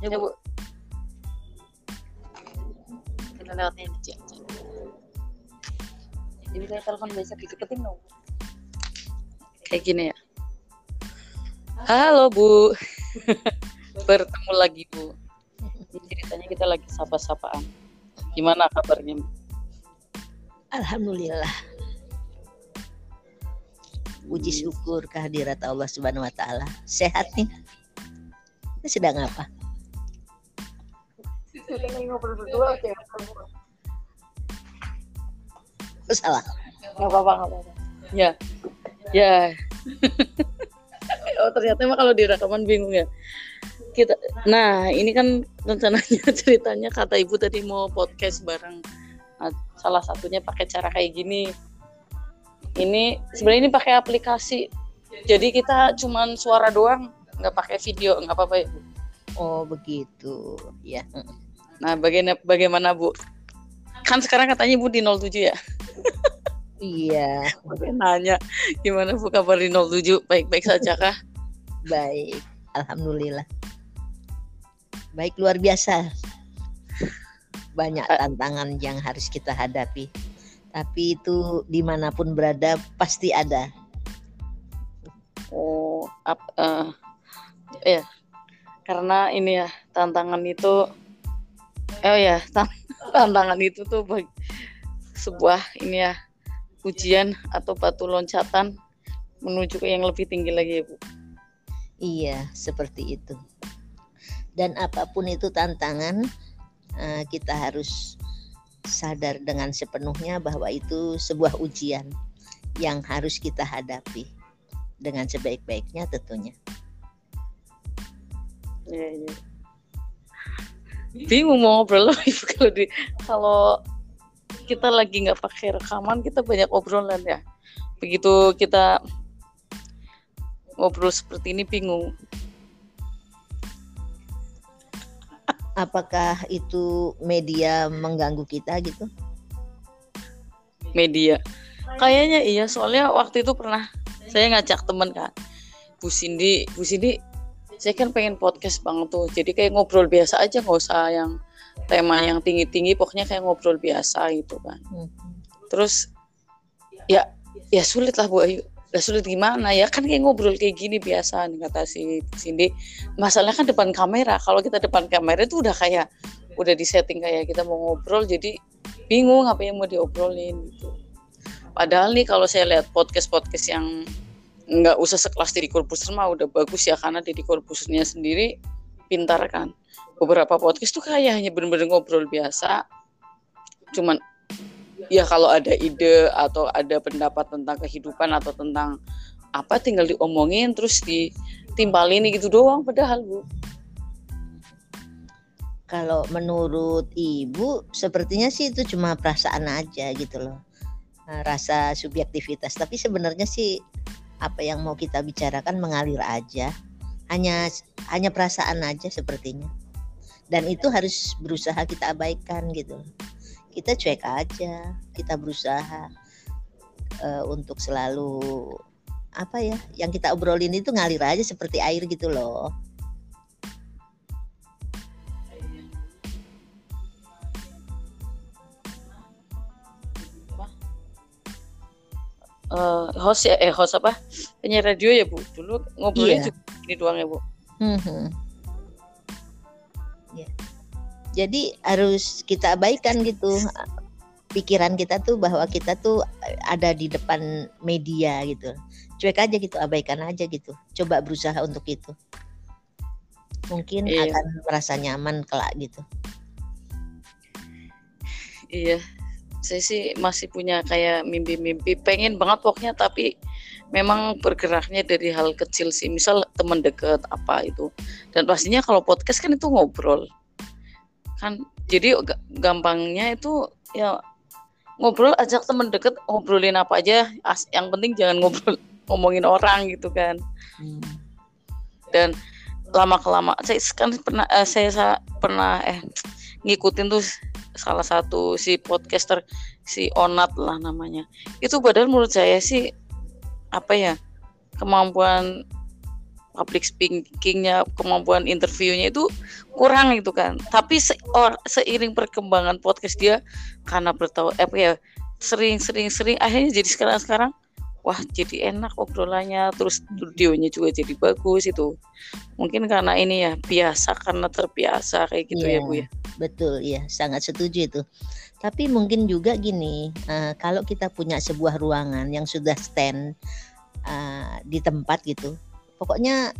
Ya, Bu. Kita lewatnya ini, Cik. Jadi kayak telepon biasa dicepetin dong. Kayak gini ya. Halo, Bu. Bertemu lagi, Bu. Ini ceritanya kita lagi sapa-sapaan. Gimana kabarnya? Bu? Alhamdulillah. Puji syukur kehadirat Allah Subhanahu wa taala. Sehat nih. Ini sedang apa? Oh, salah. Gak apa-apa, gak apa-apa. Ya. Ya. oh, ternyata emang kalau di rekaman bingung ya. Kita Nah, ini kan rencananya ceritanya kata Ibu tadi mau podcast bareng. Nah, salah satunya pakai cara kayak gini. Ini sebenarnya ini pakai aplikasi. Jadi kita cuman suara doang, nggak pakai video, nggak apa-apa ya. Oh, begitu. Ya. Nah, bagaimana bagaimana, Bu? Kan sekarang katanya Bu di 07 ya. Iya, Makanya nanya gimana Bu kabar di 07? Baik-baik saja kah? baik. Alhamdulillah. Baik luar biasa. Banyak tantangan yang harus kita hadapi. Tapi itu di mana pun berada pasti ada. Oh, ap, eh, ya. Karena ini ya tantangan itu oh ya, tan- tantangan itu tuh sebuah ini ya ujian atau batu loncatan menuju ke yang lebih tinggi lagi ya, Bu. Iya, seperti itu. Dan apa pun itu tantangan, eh, kita harus sadar dengan sepenuhnya bahwa itu sebuah ujian yang harus kita hadapi dengan sebaik-baiknya tentunya. Iya, iya. Bingung mau ngobrol Ibu, kalau di kalau kita lagi nggak pakai rekaman kita banyak obrolan ya. Begitu kita ngobrol seperti ini bingung. Apakah itu media mengganggu kita gitu? media. Kayaknya iya, soalnya waktu itu pernah saya ngajak temen kan, Bu Cindy, Bu Cindy, saya kan pengen podcast banget tuh, jadi kayak ngobrol biasa aja, nggak usah yang tema yang tinggi-tinggi, pokoknya kayak ngobrol biasa gitu kan. Hmm. Terus ya ya sulit lah Bu Ayu. Lah sulit gimana ya kan kayak ngobrol kayak gini biasa nih kata si Cindy. Masalahnya kan depan kamera. Kalau kita depan kamera itu udah kayak udah disetting kayak kita mau ngobrol jadi bingung apa yang mau diobrolin gitu. Padahal nih kalau saya lihat podcast-podcast yang nggak usah sekelas Deddy Corbuzier mah udah bagus ya karena Deddy Corbuziernya sendiri pintar kan. Beberapa podcast tuh kayak hanya bener-bener ngobrol biasa. Cuman ya kalau ada ide atau ada pendapat tentang kehidupan atau tentang apa tinggal diomongin terus ditimpalin gitu doang padahal Bu. Kalau menurut ibu, sepertinya sih itu cuma perasaan aja gitu loh, Nah, rasa subjektivitas. Tapi sebenarnya sih apa yang mau kita bicarakan mengalir aja, hanya hanya perasaan aja sepertinya. Dan itu harus berusaha kita abaikan gitu. Kita cuek aja, kita berusaha eh, untuk selalu apa ya, yang kita obrolin itu ngalir aja seperti air gitu loh. Eh, host ya eh host apa penyiar radio ya Bu dulu ngobrolnya Iya. juga ini doang ya Bu Mhm. Ya. Jadi harus kita abaikan gitu pikiran kita tuh bahwa kita tuh ada di depan media gitu. Cuek aja gitu, abaikan aja gitu. Coba berusaha untuk itu. Mungkin Iya. akan merasa nyaman kelak gitu. Iya, saya sih masih punya kayak mimpi-mimpi pengen banget pokoknya tapi memang bergeraknya dari hal kecil sih. Misal teman deket apa itu. Dan pastinya kalau podcast kan itu ngobrol. Kan jadi ga- gampangnya itu ya ngobrol ajak teman deket ngobrolin apa aja. As- yang penting jangan ngobrol ngomongin orang gitu kan. Dan lama kelama saya kan pernah eh, saya sa- pernah eh ngikutin tuh salah satu si podcaster si Onat lah namanya. Itu padahal menurut saya sih apa ya kemampuan public speakingnya kemampuan interviewnya itu kurang itu kan. Tapi se or, seiring perkembangan podcast dia karena bertahu eh ya sering sering sering akhirnya jadi sekarang sekarang wah jadi enak obrolannya terus studionya juga jadi bagus itu. Mungkin karena ini ya biasa karena terbiasa kayak gitu yeah, ya bu ya betul ya sangat setuju itu. Tapi mungkin juga gini uh, kalau kita punya sebuah ruangan yang sudah stand uh, di tempat gitu pokoknya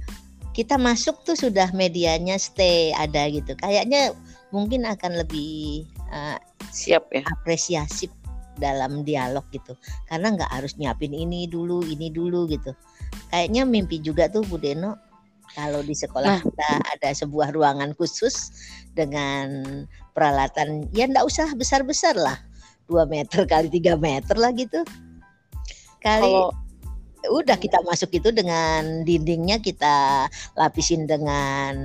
kita masuk tuh sudah medianya stay ada gitu. Kayaknya mungkin akan lebih uh, siap ya. apresiasi dalam dialog gitu. Karena nggak harus nyiapin ini dulu ini dulu gitu. Kayaknya mimpi juga tuh Bu Deno kalau di sekolah nah. kita ada sebuah ruangan khusus dengan peralatan ya nggak usah besar-besar lah dua meter kali tiga meter lah gitu kali kalau udah kita masuk itu dengan dindingnya kita lapisin dengan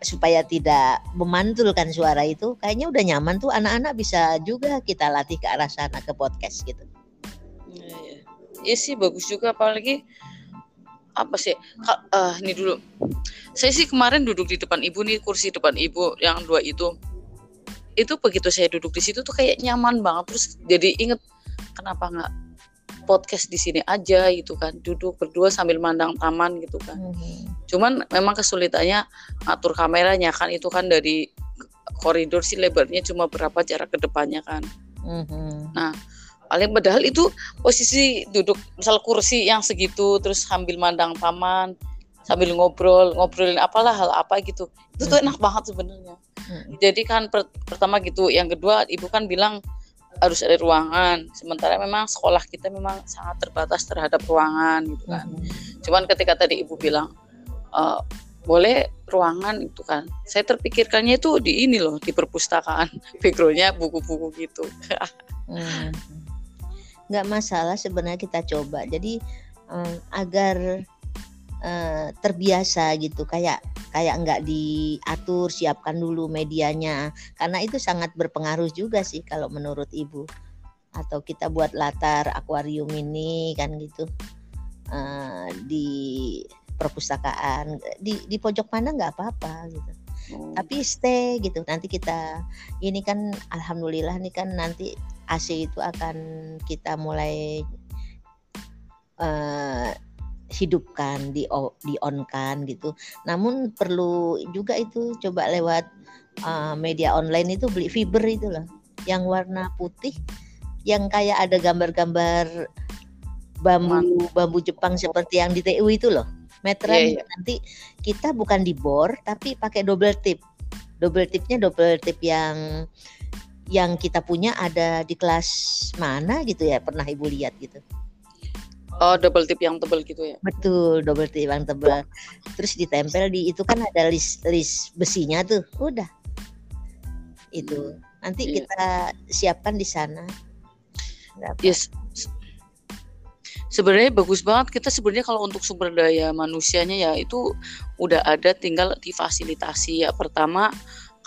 supaya tidak memantulkan suara itu kayaknya udah nyaman tuh anak-anak bisa juga kita latih ke arah sana ke podcast gitu. Iya, iya. iya sih bagus juga apalagi apa sih? Uh, ini dulu. Saya sih kemarin duduk di depan ibu nih kursi depan ibu yang dua itu. Itu begitu saya duduk di situ tuh kayak nyaman banget. Terus jadi inget kenapa nggak podcast di sini aja gitu kan? Duduk berdua sambil mandang taman gitu kan. Hmm. cuman memang kesulitannya atur kameranya kan. Itu kan dari koridor sih lebarnya cuma berapa jarak ke depannya kan. Hmm. nah paling padahal itu posisi duduk misal kursi yang segitu terus sambil mandang taman sambil ngobrol ngobrolin apalah hal apa gitu itu tuh enak banget sebenarnya hmm. jadi kan per pertama gitu yang kedua ibu kan bilang harus ada ruangan. Sementara memang sekolah kita memang sangat terbatas terhadap ruangan gitu kan. Hmm. Cuman ketika tadi ibu bilang e, boleh ruangan itu kan, saya terpikirkannya itu di ini loh di perpustakaan, backgroundnya buku-buku gitu. hmm. Nggak masalah sebenarnya kita coba. Jadi um, agar uh, terbiasa gitu kayak kayak nggak diatur siapkan dulu medianya karena itu sangat berpengaruh juga sih kalau menurut ibu atau kita buat latar akuarium ini kan gitu uh, di perpustakaan di di pojok mana nggak apa-apa gitu hmm. tapi stay gitu nanti kita ini kan alhamdulillah nih kan nanti AC itu akan kita mulai uh, hidupkan di di on kan gitu. Namun perlu juga itu coba lewat uh, media online itu beli fiber itu loh. Yang warna putih yang kayak ada gambar-gambar bambu bambu Jepang seperti yang di TU itu loh. Meteran yeah, yeah. nanti kita bukan di bor tapi pakai double tip. Double tipnya double tip yang yang kita punya ada di kelas mana gitu ya pernah ibu lihat gitu Oh, double tip yang tebal gitu ya? Betul, double tip yang tebal. Terus ditempel di itu kan ada list list besinya tuh. Udah. Itu. Nanti yeah. kita siapkan di sana. Yes. Sebenarnya bagus banget kita sebenarnya kalau untuk sumber daya manusianya ya itu udah ada tinggal difasilitasi ya. Pertama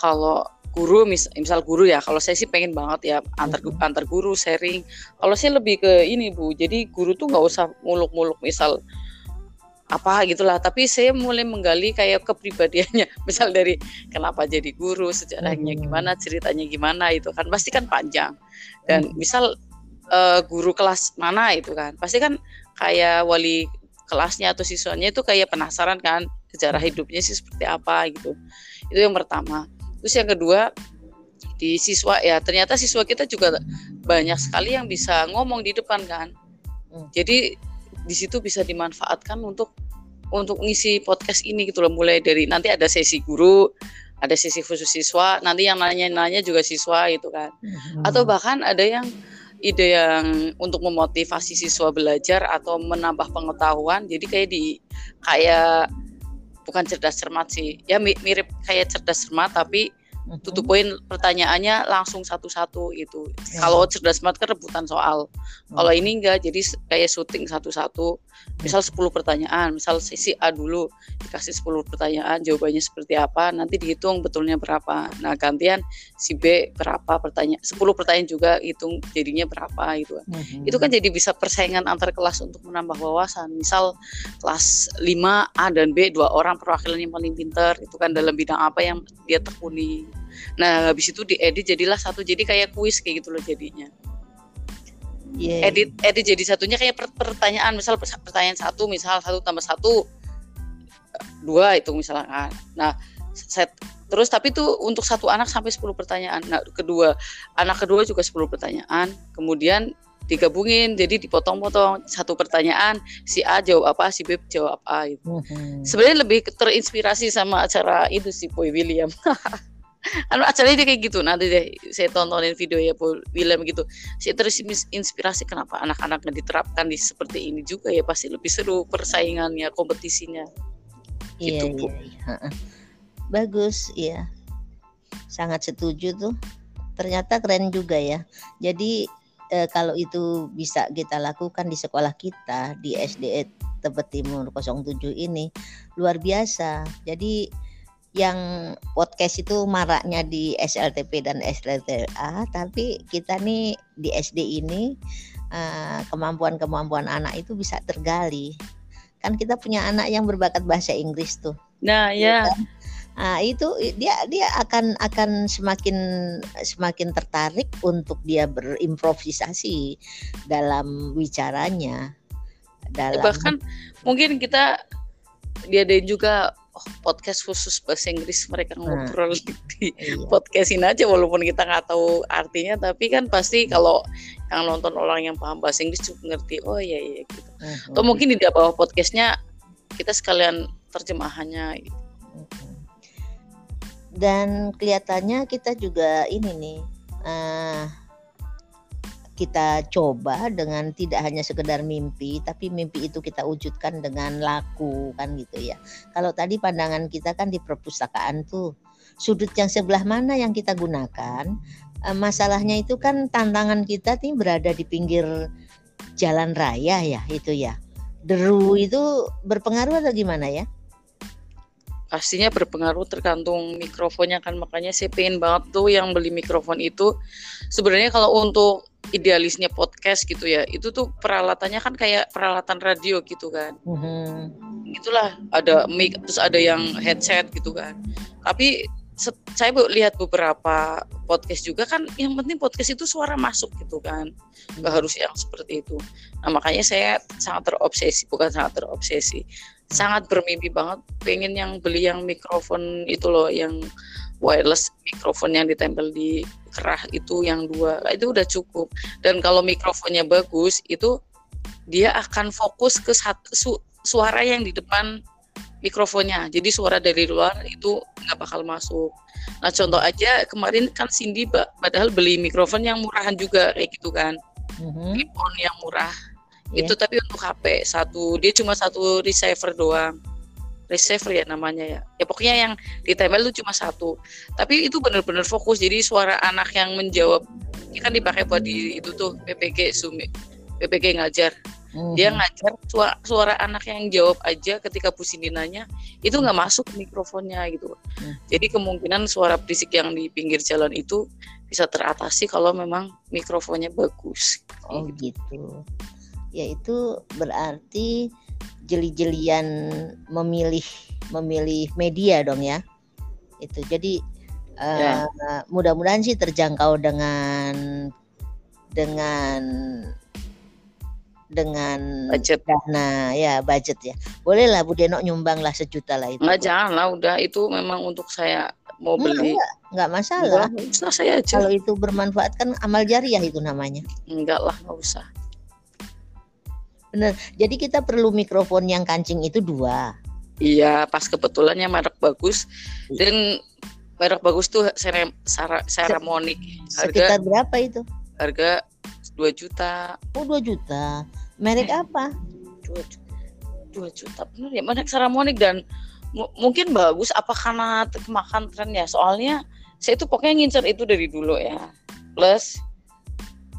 kalau guru mis misal guru ya kalau saya sih pengen banget ya antar hmm. antar guru sharing kalau saya lebih ke ini bu jadi guru tuh nggak usah muluk-muluk misal apa gitulah tapi saya mulai menggali kayak kepribadiannya misal dari kenapa jadi guru sejarahnya hmm. gimana ceritanya gimana itu kan pasti kan panjang dan hmm. misal uh, guru kelas mana itu kan pasti kan kayak wali kelasnya atau siswanya itu kayak penasaran kan sejarah hidupnya sih seperti apa gitu itu yang pertama Terus yang kedua di siswa ya ternyata siswa kita juga banyak sekali yang bisa ngomong di depan kan. Hmm. Jadi di situ bisa dimanfaatkan untuk untuk ngisi podcast ini gitu loh mulai dari nanti ada sesi guru, ada sesi khusus siswa, nanti yang nanya-nanya juga siswa gitu kan. Hmm. Atau bahkan ada yang ide yang untuk memotivasi siswa belajar atau menambah pengetahuan. Jadi kayak di kayak bukan cerdas cermat sih ya mirip kayak cerdas cermat tapi Mm-hmm. Tutup poin pertanyaannya langsung satu-satu itu. Yeah. Kalau cerdas smart kan rebutan soal. Kalau ini enggak, jadi kayak syuting satu-satu. Misal 10 pertanyaan, misal sisi A dulu dikasih 10 pertanyaan, jawabannya seperti apa, nanti dihitung betulnya berapa. Nah, gantian si B berapa pertanyaan, 10 pertanyaan juga hitung jadinya berapa itu. Mm-hmm. Itu kan jadi bisa persaingan antar kelas untuk menambah wawasan. Misal kelas 5 A dan B dua orang perwakilan yang paling pintar itu kan dalam bidang apa yang dia tekuni. Nah, habis itu diedit jadilah satu jadi kayak kuis kayak gitu loh jadinya yeah. edit edit jadi satunya kayak pertanyaan. Misal pertanyaan satu misal satu tambah satu dua itu misalnya. Nah set. Terus tapi tuh untuk satu anak sampai 10 pertanyaan. Nah kedua anak kedua juga 10 pertanyaan. Kemudian digabungin jadi dipotong-potong. Satu pertanyaan si A jawab apa si B jawab apa itu mm-hmm. sebenarnya lebih terinspirasi sama acara itu si Boy William anu acaranya dia kayak gitu. Nanti deh saya tontonin video ya Paul William gitu. Saya terus inspirasi kenapa anak-anaknya diterapkan di seperti ini juga ya pasti lebih seru persaingannya kompetisinya. Iya, gitu, iya, iya. bagus iya. Sangat setuju tuh. Ternyata keren juga ya. Jadi eh, kalau itu bisa kita lakukan di sekolah kita di SD Tebet Timur 07 ini luar biasa. Jadi yang podcast itu maraknya di SLTP dan SLTA, tapi kita nih di SD ini eh, kemampuan-kemampuan anak itu bisa tergali. Kan kita punya anak yang berbakat bahasa Inggris tuh. Nah, ya. Kan? Nah, itu dia dia akan akan semakin semakin tertarik untuk dia berimprovisasi dalam bicaranya. Dalam bahkan mungkin kita diadain juga oh, podcast khusus bahasa Inggris mereka nah, ngobrol nah, di iya. podcastin aja walaupun kita nggak tahu artinya tapi kan pasti kalau yang nonton orang yang paham bahasa Inggris juga ngerti oh iya iya gitu uh-huh. atau mungkin di bawah podcastnya kita sekalian terjemahannya gitu. dan kelihatannya kita juga ini nih uh, kita coba dengan tidak hanya sekedar mimpi tapi mimpi itu kita wujudkan dengan laku kan gitu ya. Kalau tadi pandangan kita kan di perpustakaan tuh sudut yang sebelah mana yang kita gunakan? Eh, masalahnya itu kan tantangan kita nih berada di pinggir jalan raya ya itu ya. Deru itu berpengaruh atau gimana ya? Pastinya berpengaruh tergantung mikrofonnya kan. Makanya saya pengen banget tuh yang beli mikrofon itu. Sebenarnya kalau untuk idealisnya podcast gitu ya itu tuh peralatannya kan kayak peralatan radio gitu kan. Mm-hmm. itulah ada mic terus ada yang headset gitu kan. Tapi saya lihat beberapa podcast juga kan yang penting podcast itu suara masuk gitu kan. Nggak harus yang seperti itu. Nah makanya saya sangat terobsesi bukan sangat terobsesi sangat bermimpi banget pengen yang beli yang mikrofon itu loh yang wireless mikrofon yang ditempel di kerah itu yang dua. Itu udah cukup. Dan kalau mikrofonnya bagus itu dia akan fokus ke satu su, suara yang di depan mikrofonnya. Jadi suara dari luar itu nggak bakal masuk. Nah contoh aja kemarin kan Cindy padahal beli mikrofon yang murahan juga kayak gitu kan. Mm-hmm. yang murah. Yeah. itu tapi untuk HP satu dia cuma satu receiver doang receiver ya namanya ya. Ya pokoknya yang ditempel itu cuma satu. Tapi itu benar-benar fokus. Jadi suara anak yang menjawab ini kan dipakai buat di itu tuh PPG Sumi PPG ngajar. Hmm. dia ngajar suara, suara anak yang jawab aja ketika Bu Cindy nanya itu nggak masuk mikrofonnya gitu. Hmm. jadi kemungkinan suara berisik yang di pinggir jalan itu bisa teratasi kalau memang mikrofonnya bagus. Oh gitu, gitu. ya itu berarti jeli-jelian memilih memilih media dong ya. Itu jadi uh, mudah-mudahan sih terjangkau dengan dengan dengan budget. dana ya budget ya. Boleh lah Bu Denok nyumbang lah sejuta lah itu. Nggak jangan lah udah. Itu memang untuk saya mau beli. enggak, enggak masalah. Enggak, saya aja. kalau itu bermanfaat kan amal jariah itu namanya. Enggak lah nggak usah Bener. Jadi kita perlu mikrofon yang kancing itu dua. Iya, pas kebetulannya merek bagus iya. dan merek bagus tuh Sera, Ceramonic. Harga, Sekitar berapa itu? Harga 2 juta. Oh, 2 juta. Merek eh, apa? 2 juta. 2 juta bener ya, merek Ceramonic dan mungkin bagus apa karena kemakan tren ya. Soalnya saya tuh pokoknya ngincer itu dari dulu ya plus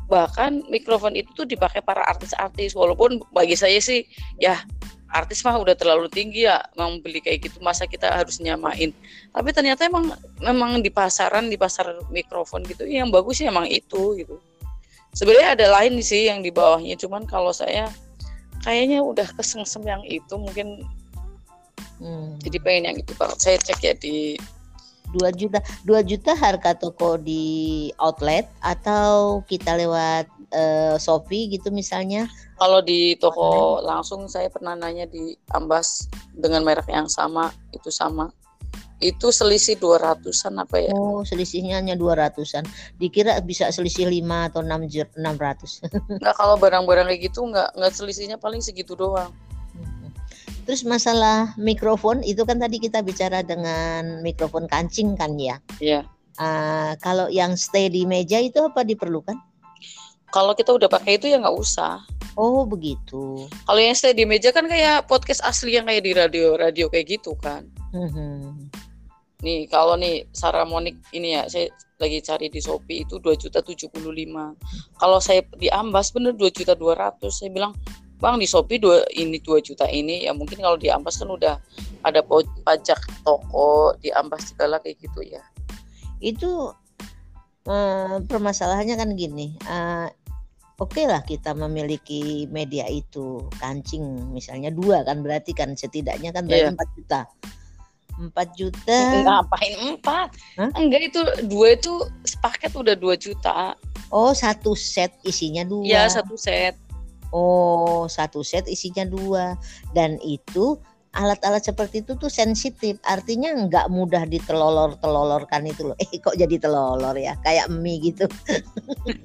bahkan mikrofon itu tuh dipakai para artis-artis walaupun bagi saya sih ya artis mah udah terlalu tinggi ya mau beli kayak gitu masa kita harus nyamain. Tapi ternyata emang memang di pasaran di pasar mikrofon gitu yang bagus sih emang itu gitu. Sebenarnya ada lain sih yang di bawahnya cuman kalau saya kayaknya udah kesengsem yang itu mungkin hmm. jadi pengen yang itu banget. Saya cek ya di 2 juta 2 juta harga toko di outlet atau kita lewat uh, Shopee gitu misalnya kalau di toko langsung saya pernah nanya di Ambas dengan merek yang sama, itu sama. Itu selisih 200-an apa ya? Oh, selisihnya hanya 200-an. Dikira bisa selisih 5 atau 6 600. Enggak kalau barang-barang kayak gitu enggak enggak selisihnya paling segitu doang. Terus masalah mikrofon itu kan tadi kita bicara dengan mikrofon kancing kan ya? Iya. Uh, kalau yang stay di meja itu apa diperlukan? Kalau kita udah pakai itu ya nggak usah. Oh begitu. Kalau yang stay di meja kan kayak podcast asli yang kayak di radio radio kayak gitu kan. Mm-hmm. Nih kalau nih Saramonic ini ya saya lagi cari di Shopee itu dua juta tujuh puluh lima. Kalau saya di Ambas bener dua juta dua ratus. Saya bilang bang di Shopee dua ini dua juta ini ya mungkin kalau di Ambas kan udah ada pajak toko di Ambas segala kayak gitu ya. Itu uh, permasalahannya kan gini. Uh, oke okay lah kita memiliki media itu kancing misalnya dua kan berarti kan setidaknya kan berarti empat yeah. juta empat juta ngapain empat huh? enggak itu dua itu sepaket udah dua juta oh satu set isinya dua ya satu set oh satu set isinya dua. Dan itu alat-alat seperti itu tuh sensitif. Artinya nggak mudah ditelolor-telolorkan itu loh. Eh kok jadi telolor ya? Kayak mie gitu.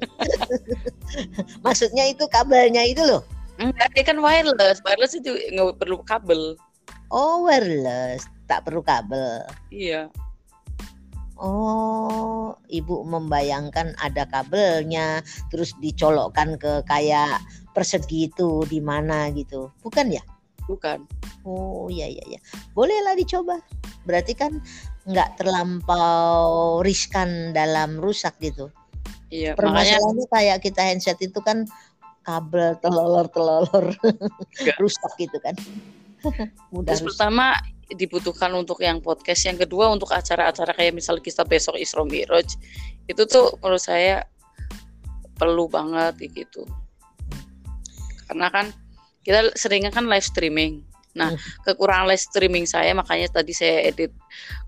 Maksudnya itu kabelnya itu loh. Enggak dia kan wireless. Wireless itu nggak perlu kabel. Oh wireless. Tak perlu kabel. Iya Oh, ibu membayangkan ada kabelnya, terus dicolokkan ke kayak persegi itu di mana gitu, bukan ya? Bukan. Oh iya iya iya. Bolehlah dicoba. Berarti kan nggak terlampau riskan dalam rusak gitu. Iya. Permasalahannya makanya... kayak kita handset itu kan kabel telolor-telolor rusak gitu kan. Mudah Terus pertama dibutuhkan untuk yang podcast, yang kedua untuk acara-acara kayak misal kita besok Isra Miraj itu tuh menurut saya perlu banget gitu. Karena kan kita seringnya kan live streaming. Nah, hmm. kekurangan live streaming saya makanya tadi saya edit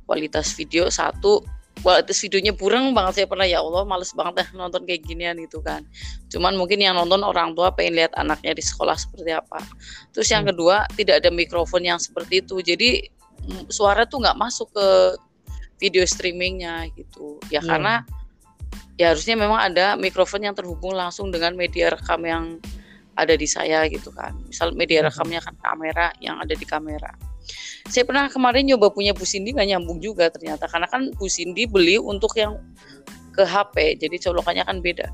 kualitas video satu kualitas videonya burung banget saya pernah ya Allah males banget dah nonton kayak ginian itu kan cuman mungkin yang nonton orang tua pengen lihat anaknya di sekolah seperti apa terus yang hmm. kedua tidak ada mikrofon yang seperti itu jadi mm, suara tuh nggak masuk ke video streamingnya gitu ya hmm. karena ya harusnya memang ada mikrofon yang terhubung langsung dengan media rekam yang ada di saya gitu kan. Misal media hmm. rekamnya kan kamera yang ada di kamera. Saya pernah kemarin nyoba punya Bu Cindy nggak nyambung juga ternyata karena kan Bu Cindy beli untuk yang ke HP jadi colokannya kan beda.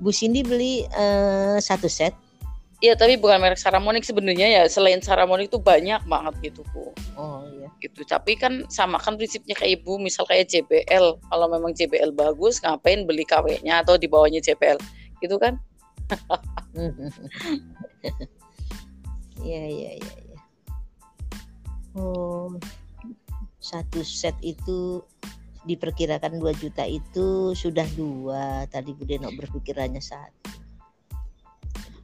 Bu Cindy beli uh, satu set. Iya tapi bukan merek Saramonic sebenarnya ya selain Saramonic itu banyak banget gitu Bu. Oh iya. Gitu tapi kan sama kan prinsipnya kayak Ibu misal kayak JBL kalau memang JBL bagus ngapain beli KW-nya atau di bawahnya JBL gitu kan? Iya iya iya ya. Oh, satu set itu diperkirakan 2 juta itu sudah dua. Tadi Bu Deno berpikirannya satu.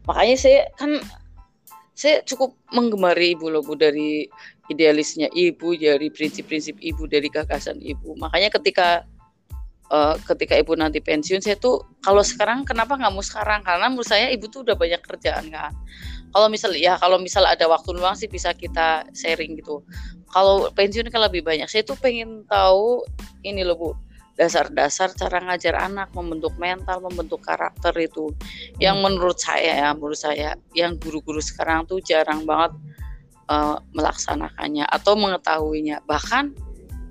Makanya saya kan saya cukup menggemari ibu loh bu dari idealisnya ibu dari prinsip-prinsip ibu dari gagasan ibu. Makanya ketika uh, ketika ibu nanti pensiun saya tuh kalau sekarang kenapa nggak mau sekarang? Karena menurut saya ibu tuh udah banyak kerjaan kan kalau misal ya kalau misal ada waktu luang sih bisa kita sharing gitu. Kalau pensiun kan lebih banyak. Saya tuh pengen tahu ini loh bu. Dasar-dasar cara ngajar anak membentuk mental membentuk karakter itu. Yang hmm. menurut saya ya menurut saya yang guru-guru sekarang tuh jarang banget uh, melaksanakannya atau mengetahuinya. Bahkan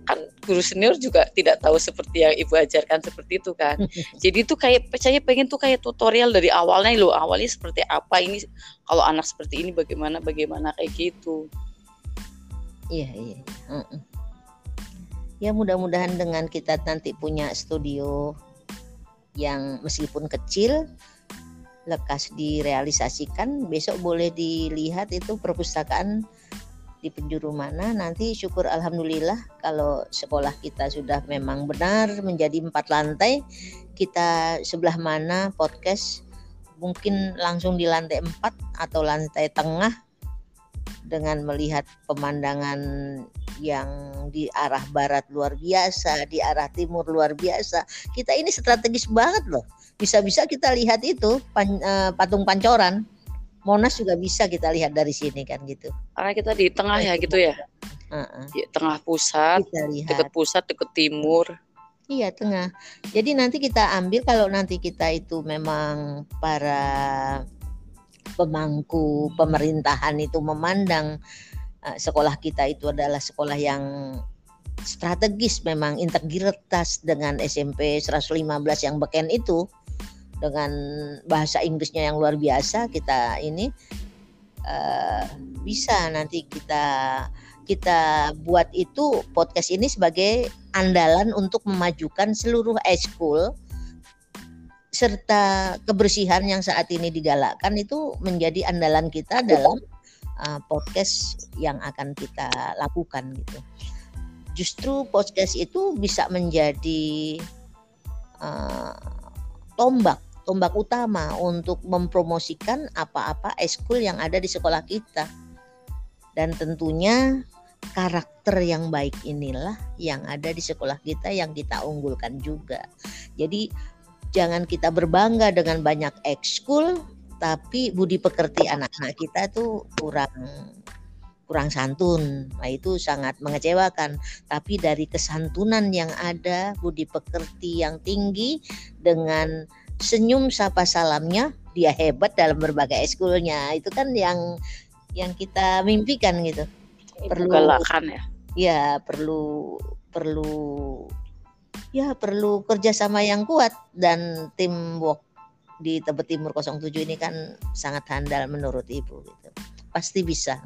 kan guru senior juga tidak tahu seperti yang ibu ajarkan seperti itu kan. Jadi itu kayak saya pengen tuh kayak tutorial dari awalnya loh awalnya seperti apa ini? Kalau anak seperti ini bagaimana bagaimana? Kayak gitu. Iya iya. Ya mudah-mudahan dengan kita nanti punya studio yang meskipun kecil lekas direalisasikan besok boleh dilihat itu perpustakaan di penjuru mana nanti syukur alhamdulillah kalau sekolah kita sudah memang benar menjadi empat lantai kita sebelah mana podcast mungkin langsung di lantai empat atau lantai tengah dengan melihat pemandangan yang di arah barat luar biasa, di arah timur luar biasa. Kita ini strategis banget loh. Bisa-bisa kita lihat itu pan, uh, patung pancoran. Monas juga bisa kita lihat dari sini kan gitu. Karena kita di tengah ya gitu ya. Uh-uh. Di tengah pusat, dekat pusat, dekat timur. Iya tengah. Jadi nanti kita ambil kalau nanti kita itu memang para pemangku pemerintahan itu memandang uh, sekolah kita itu adalah sekolah yang strategis memang integritas dengan SMP 115 yang beken itu dengan bahasa Inggrisnya yang luar biasa kita ini uh, bisa nanti kita kita buat itu podcast ini sebagai andalan untuk memajukan seluruh school serta kebersihan yang saat ini digalakkan itu menjadi andalan kita dalam uh, podcast yang akan kita lakukan gitu. Justru podcast itu bisa menjadi uh, tombak tombak utama untuk mempromosikan apa-apa eskul yang ada di sekolah kita. Dan tentunya karakter yang baik inilah yang ada di sekolah kita yang kita unggulkan juga. Jadi jangan kita berbangga dengan banyak ekskul tapi budi pekerti anak-anak kita tuh kurang kurang santun. Nah, itu sangat mengecewakan. Tapi dari kesantunan yang ada, budi pekerti yang tinggi dengan senyum sapa salamnya, dia hebat dalam berbagai eskulnya. Itu kan yang yang kita mimpikan gitu. Perlu galakan ya. Ya, perlu perlu ya perlu kerjasama yang kuat dan teamwork di Tebet Timur 07 ini kan sangat handal menurut Ibu gitu. Pasti bisa.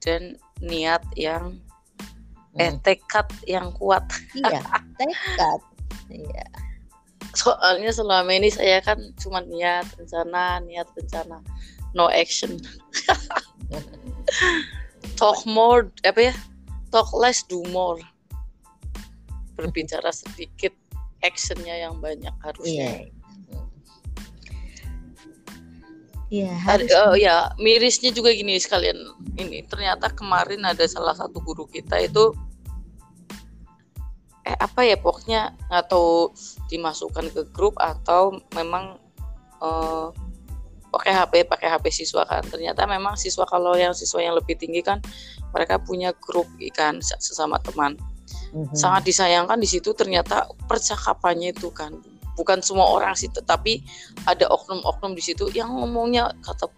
Dan niat yang eh hmm. tekad yang kuat. Iya, tekad. Iya. Soalnya selama ini saya kan cuma niat rencana, niat rencana, no action. Talk more, apa ya? Talk less, do more berbicara sedikit actionnya yang banyak harusnya. Iya. Yeah. harus. Oh ya, mirisnya juga gini sekalian ini ternyata kemarin ada salah satu guru kita itu eh apa ya pokoknya atau dimasukkan ke grup atau memang uh, pakai HP pakai HP siswa kan. Ternyata memang siswa kalau yang siswa yang lebih tinggi kan mereka punya grup ikan sesama teman. Hmm Sangat disayangkan di situ ternyata percakapannya itu kan. Bukan semua orang sih tetapi ada oknum-oknum di situ yang ngomongnya kata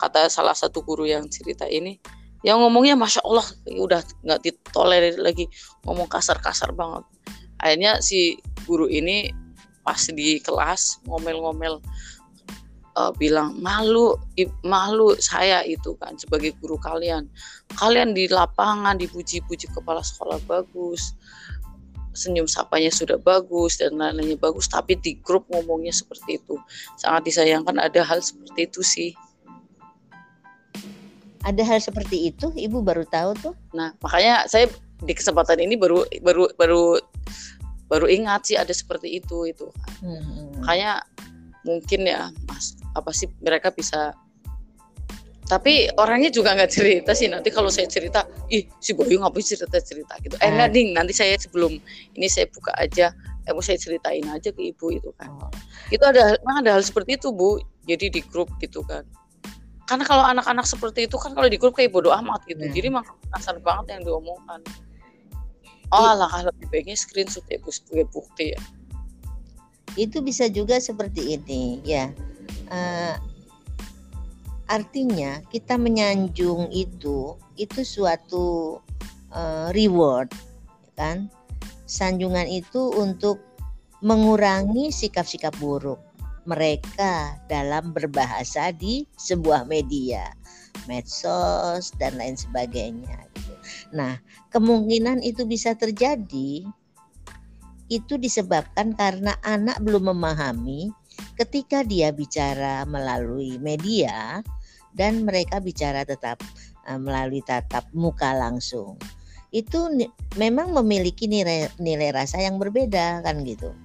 kata salah satu guru yang cerita ini yang ngomongnya masya Allah udah nggak ditolerir lagi. Ngomong kasar-kasar banget. Akhirnya si guru ini pas di kelas ngomel-ngomel uh, bilang malu malu saya itu kan sebagai guru kalian. Kalian di lapangan dipuji-puji kepala sekolah bagus senyum sapanya sudah bagus dan lain-lainnya bagus tapi di grup ngomongnya seperti itu. Sangat disayangkan ada hal seperti itu sih ada hal seperti itu? Ibu baru tahu tuh. Nah makanya saya di kesempatan ini baru baru baru baru ingat sih ada seperti itu itu. Hmm. makanya mungkin ya mas apa sih mereka bisa tapi orangnya juga nggak cerita sih. Nanti kalau saya cerita ih si Boyu ngapain cerita cerita gitu. Eh nggak ding nanti saya sebelum ini saya buka aja eh saya ceritain aja ke ibu itu kan. Oh. itu ada memang ada hal seperti itu bu. Jadi di grup gitu kan karena kalau anak-anak seperti itu kan kalau di grup kayak bodoh amat gitu. Hmm. jadi memang kasar banget yang diomongkan oh alah lebih baiknya screenshot ya sebagai bukti ya. Itu bisa juga seperti ini ya. Uh, artinya kita menyanjung itu itu suatu uh, reward kan? Sanjungan itu untuk mengurangi sikap-sikap buruk mereka dalam berbahasa di sebuah media medsos dan lain sebagainya gitu. Nah, kemungkinan itu bisa terjadi itu disebabkan karena anak belum memahami ketika dia bicara melalui media dan mereka bicara tetap uh, melalui tatap muka langsung. Itu memang memiliki nilai, nilai rasa yang berbeda kan gitu.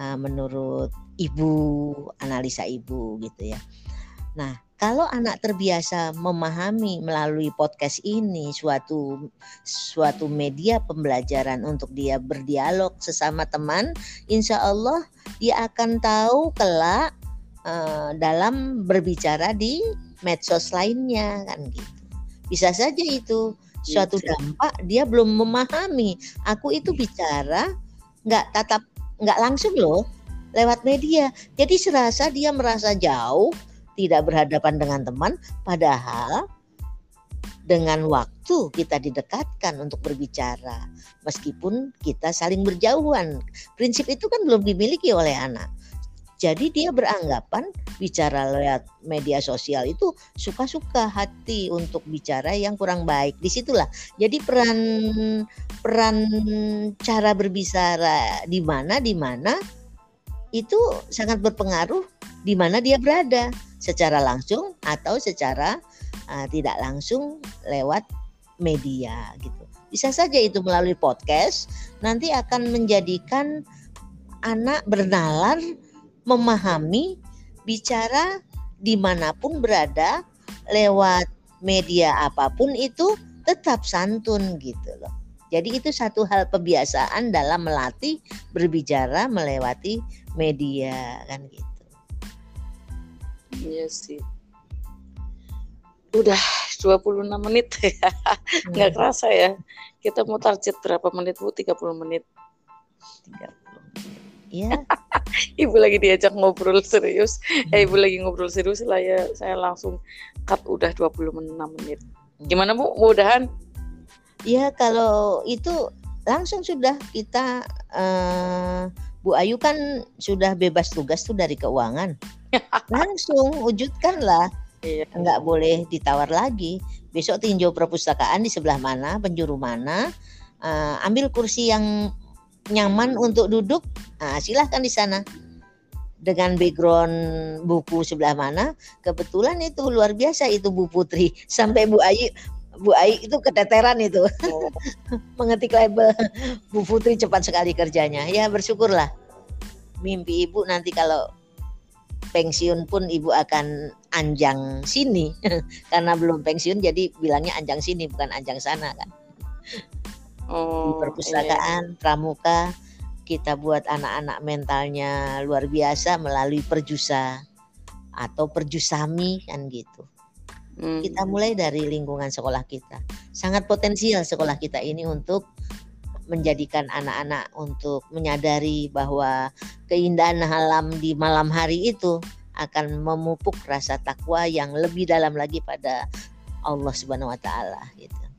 Uh, menurut ibu, analisa ibu gitu ya. Nah, kalau anak terbiasa memahami melalui podcast ini suatu suatu media pembelajaran untuk dia berdialog sesama teman, insya Allah dia akan tahu kelak uh, dalam berbicara di medsos lainnya kan gitu. Bisa saja itu suatu iya. dampak dia belum memahami. Aku itu bicara nggak tatap nggak langsung loh lewat media. Jadi serasa dia merasa jauh tidak berhadapan dengan teman, padahal dengan waktu kita didekatkan untuk berbicara, meskipun kita saling berjauhan. Prinsip itu kan belum dimiliki oleh anak. Jadi dia beranggapan bicara lewat media sosial itu suka-suka hati untuk bicara yang kurang baik. Di situlah. Jadi peran peran cara berbicara di mana di mana itu sangat berpengaruh di mana dia berada secara langsung atau secara uh, tidak langsung lewat media gitu. Bisa saja itu melalui podcast nanti akan menjadikan anak bernalar memahami bicara di mana pun berada lewat media apa pun itu tetap santun gitu loh. Jadi itu satu hal kebiasaan dalam melatih berbicara melewati media kan gitu. Iya sih. Udah 26 menit ya. Nggak hmm. kerasa ya. Kita mau target berapa menit Bu? 30 menit. 30 Iya. ibu lagi diajak ngobrol serius. Hmm. Eh, ibu lagi ngobrol serius lah ya. Saya langsung cut udah 26 menit. Hmm. Gimana Bu? Mudahan? Iya, kalau itu langsung sudah kita uh, Bu Ayu kan sudah bebas tugas tuh dari keuangan. Langsung wujudkanlah. Iya. Enggak boleh ditawar lagi. Besok tinjau perpustakaan di sebelah mana, penjuru mana. Uh, ambil kursi yang nyaman untuk duduk. Nah, silahkan di sana. Dengan background buku sebelah mana, kebetulan itu luar biasa itu Bu Putri. Sampai Bu Ayu Bu Ai itu keteteran itu. Mengetik label. Bu Putri cepat sekali kerjanya. Ya bersyukurlah. Mimpi ibu nanti kalau pensiun pun ibu akan anjang sini. Karena belum pensiun jadi bilangnya anjang sini bukan anjang sana kan oh, di perpustakaan iya. pramuka kita buat anak-anak mentalnya luar biasa melalui perjusa atau perjusami kan gitu Hmm. Kita mulai dari lingkungan sekolah kita. Sangat potensial sekolah kita ini untuk menjadikan anak-anak untuk menyadari bahwa keindahan alam di malam hari itu akan memupuk rasa takwa yang lebih dalam lagi pada Allah Subhanahu wa taala gitu.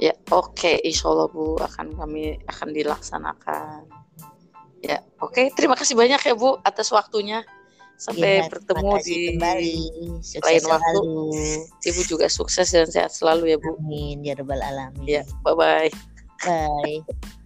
Ya, oke, okay. insya Allah Bu akan kami akan dilaksanakan. Ya, oke, okay. terima kasih banyak ya Bu atas waktunya. Sampai ya, bertemu di kembali. lain waktu. Ibu juga sukses dan sehat selalu ya Bu. Amin ya rabbal alamin. Ya, bye bye. Bye.